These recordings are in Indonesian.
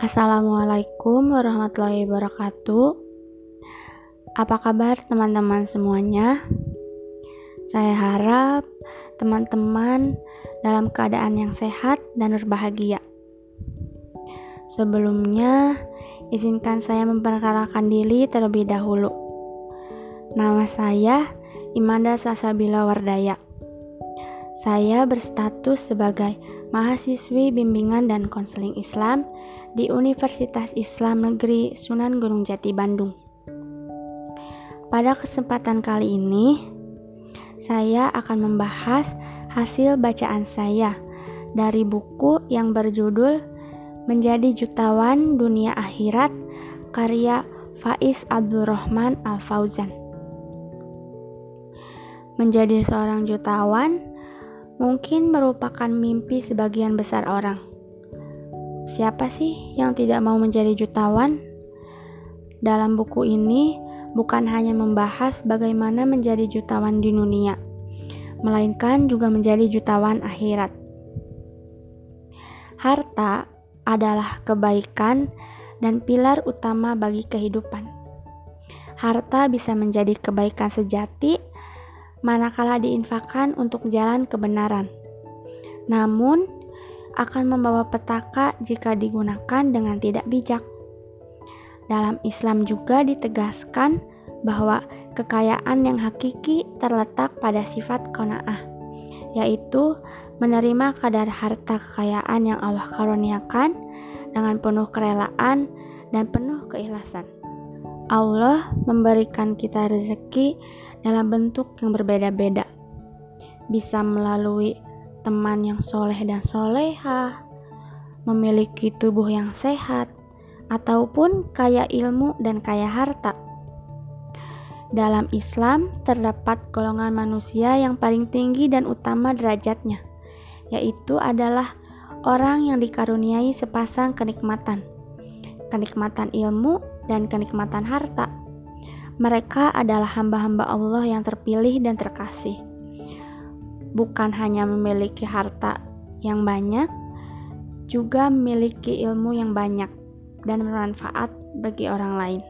Assalamualaikum warahmatullahi wabarakatuh. Apa kabar teman-teman semuanya? Saya harap teman-teman dalam keadaan yang sehat dan berbahagia. Sebelumnya, izinkan saya memperkenalkan diri terlebih dahulu. Nama saya Imanda Sasabila Wardaya. Saya berstatus sebagai mahasiswi bimbingan dan konseling Islam di Universitas Islam Negeri Sunan Gunung Jati Bandung. Pada kesempatan kali ini, saya akan membahas hasil bacaan saya dari buku yang berjudul Menjadi Jutawan Dunia Akhirat karya Faiz Abdurrahman Al-Fauzan. Menjadi seorang jutawan mungkin merupakan mimpi sebagian besar orang. Siapa sih yang tidak mau menjadi jutawan? Dalam buku ini bukan hanya membahas bagaimana menjadi jutawan di dunia, melainkan juga menjadi jutawan akhirat. Harta adalah kebaikan dan pilar utama bagi kehidupan. Harta bisa menjadi kebaikan sejati manakala diinfakkan untuk jalan kebenaran. Namun, akan membawa petaka jika digunakan dengan tidak bijak. Dalam Islam juga ditegaskan bahwa kekayaan yang hakiki terletak pada sifat kona'ah, yaitu menerima kadar harta kekayaan yang Allah karuniakan dengan penuh kerelaan dan penuh keikhlasan. Allah memberikan kita rezeki dalam bentuk yang berbeda-beda. Bisa melalui teman yang soleh dan soleha, memiliki tubuh yang sehat, ataupun kaya ilmu dan kaya harta. Dalam Islam terdapat golongan manusia yang paling tinggi dan utama derajatnya, yaitu adalah orang yang dikaruniai sepasang kenikmatan, kenikmatan ilmu dan kenikmatan harta. Mereka adalah hamba-hamba Allah yang terpilih dan terkasih. Bukan hanya memiliki harta yang banyak, juga memiliki ilmu yang banyak dan bermanfaat bagi orang lain.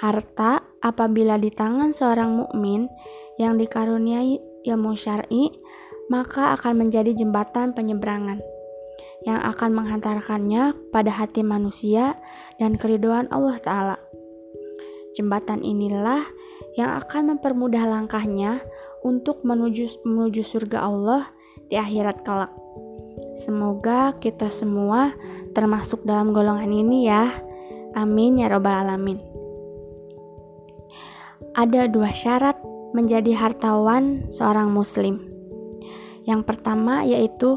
Harta apabila di tangan seorang mukmin yang dikaruniai ilmu syar'i, maka akan menjadi jembatan penyeberangan yang akan menghantarkannya pada hati manusia dan keriduan Allah Ta'ala. Jembatan inilah yang akan mempermudah langkahnya untuk menuju menuju surga Allah di akhirat kelak. Semoga kita semua termasuk dalam golongan ini ya. Amin ya robbal alamin. Ada dua syarat menjadi hartawan seorang muslim. Yang pertama yaitu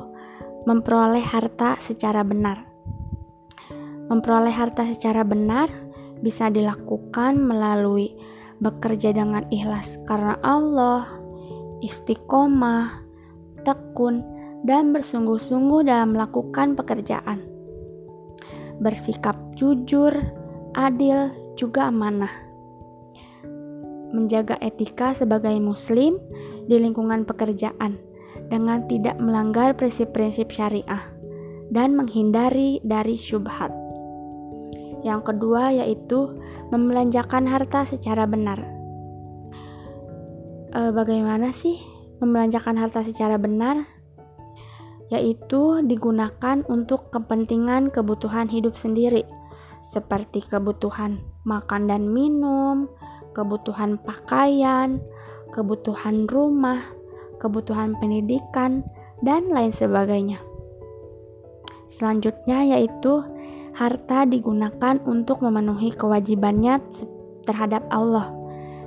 memperoleh harta secara benar. Memperoleh harta secara benar bisa dilakukan melalui bekerja dengan ikhlas karena Allah, istiqomah, tekun, dan bersungguh-sungguh dalam melakukan pekerjaan. Bersikap jujur, adil, juga amanah. Menjaga etika sebagai muslim di lingkungan pekerjaan dengan tidak melanggar prinsip-prinsip syariah dan menghindari dari syubhat. Yang kedua yaitu membelanjakan harta secara benar. E, bagaimana sih membelanjakan harta secara benar? Yaitu digunakan untuk kepentingan kebutuhan hidup sendiri, seperti kebutuhan makan dan minum, kebutuhan pakaian, kebutuhan rumah, kebutuhan pendidikan, dan lain sebagainya. Selanjutnya yaitu harta digunakan untuk memenuhi kewajibannya terhadap Allah,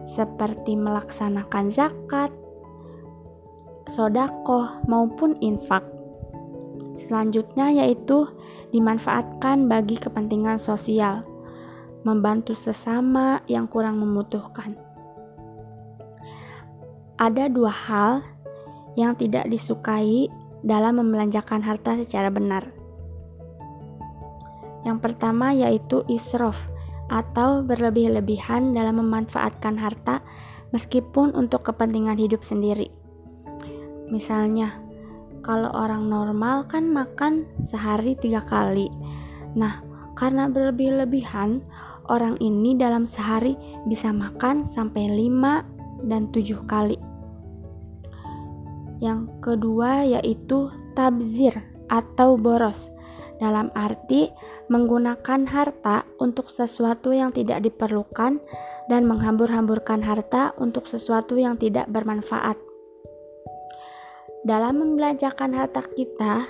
seperti melaksanakan zakat, sodakoh, maupun infak. Selanjutnya yaitu dimanfaatkan bagi kepentingan sosial, membantu sesama yang kurang membutuhkan. Ada dua hal yang tidak disukai dalam membelanjakan harta secara benar yang pertama yaitu israf atau berlebih-lebihan dalam memanfaatkan harta meskipun untuk kepentingan hidup sendiri. Misalnya, kalau orang normal kan makan sehari tiga kali. Nah, karena berlebih-lebihan, orang ini dalam sehari bisa makan sampai lima dan tujuh kali. Yang kedua yaitu tabzir atau boros dalam arti menggunakan harta untuk sesuatu yang tidak diperlukan dan menghambur-hamburkan harta untuk sesuatu yang tidak bermanfaat. Dalam membelanjakan harta kita,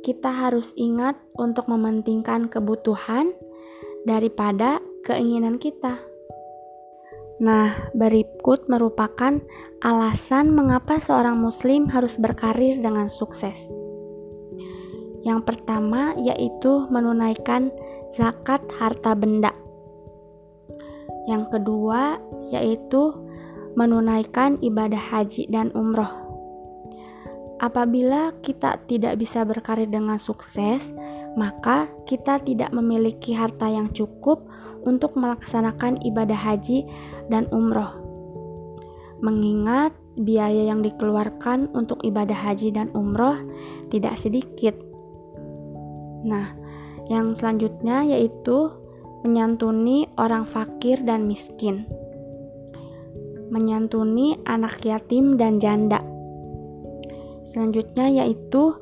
kita harus ingat untuk mementingkan kebutuhan daripada keinginan kita. Nah, berikut merupakan alasan mengapa seorang Muslim harus berkarir dengan sukses. Yang pertama yaitu menunaikan zakat harta benda. Yang kedua yaitu menunaikan ibadah haji dan umroh. Apabila kita tidak bisa berkarir dengan sukses, maka kita tidak memiliki harta yang cukup untuk melaksanakan ibadah haji dan umroh. Mengingat biaya yang dikeluarkan untuk ibadah haji dan umroh tidak sedikit Nah, yang selanjutnya yaitu menyantuni orang fakir dan miskin. Menyantuni anak yatim dan janda. Selanjutnya yaitu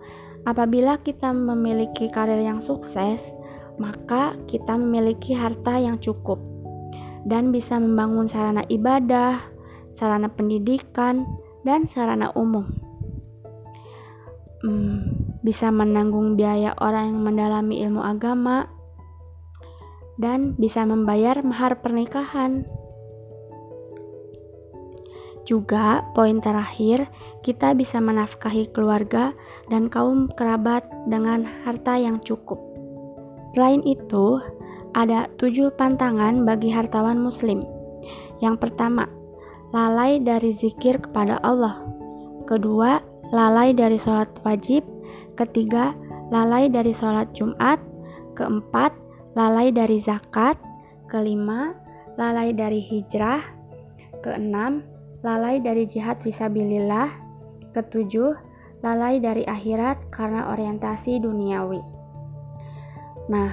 apabila kita memiliki karir yang sukses, maka kita memiliki harta yang cukup dan bisa membangun sarana ibadah, sarana pendidikan, dan sarana umum. Hmm, bisa menanggung biaya orang yang mendalami ilmu agama, dan bisa membayar mahar pernikahan. Juga, poin terakhir, kita bisa menafkahi keluarga dan kaum kerabat dengan harta yang cukup. Selain itu, ada tujuh pantangan bagi hartawan Muslim. Yang pertama, lalai dari zikir kepada Allah. Kedua, lalai dari sholat wajib Ketiga, lalai dari sholat Jumat. Keempat, lalai dari zakat. Kelima, lalai dari hijrah. Keenam, lalai dari jihad visabilillah. Ketujuh, lalai dari akhirat karena orientasi duniawi. Nah,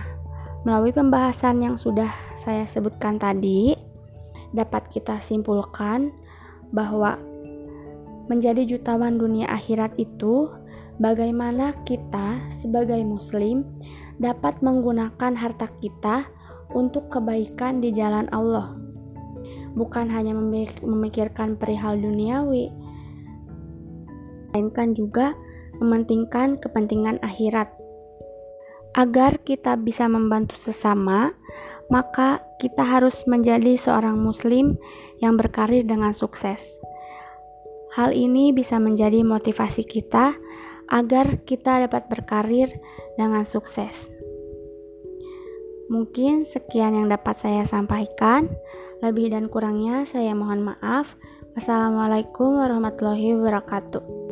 melalui pembahasan yang sudah saya sebutkan tadi, dapat kita simpulkan bahwa menjadi jutawan dunia akhirat itu bagaimana kita sebagai Muslim dapat menggunakan harta kita untuk kebaikan di jalan Allah, bukan hanya memikirkan perihal duniawi, melainkan juga mementingkan kepentingan akhirat. Agar kita bisa membantu sesama, maka kita harus menjadi seorang Muslim yang berkarir dengan sukses. Hal ini bisa menjadi motivasi kita agar kita dapat berkarir dengan sukses. Mungkin sekian yang dapat saya sampaikan. Lebih dan kurangnya saya mohon maaf. Wassalamualaikum warahmatullahi wabarakatuh.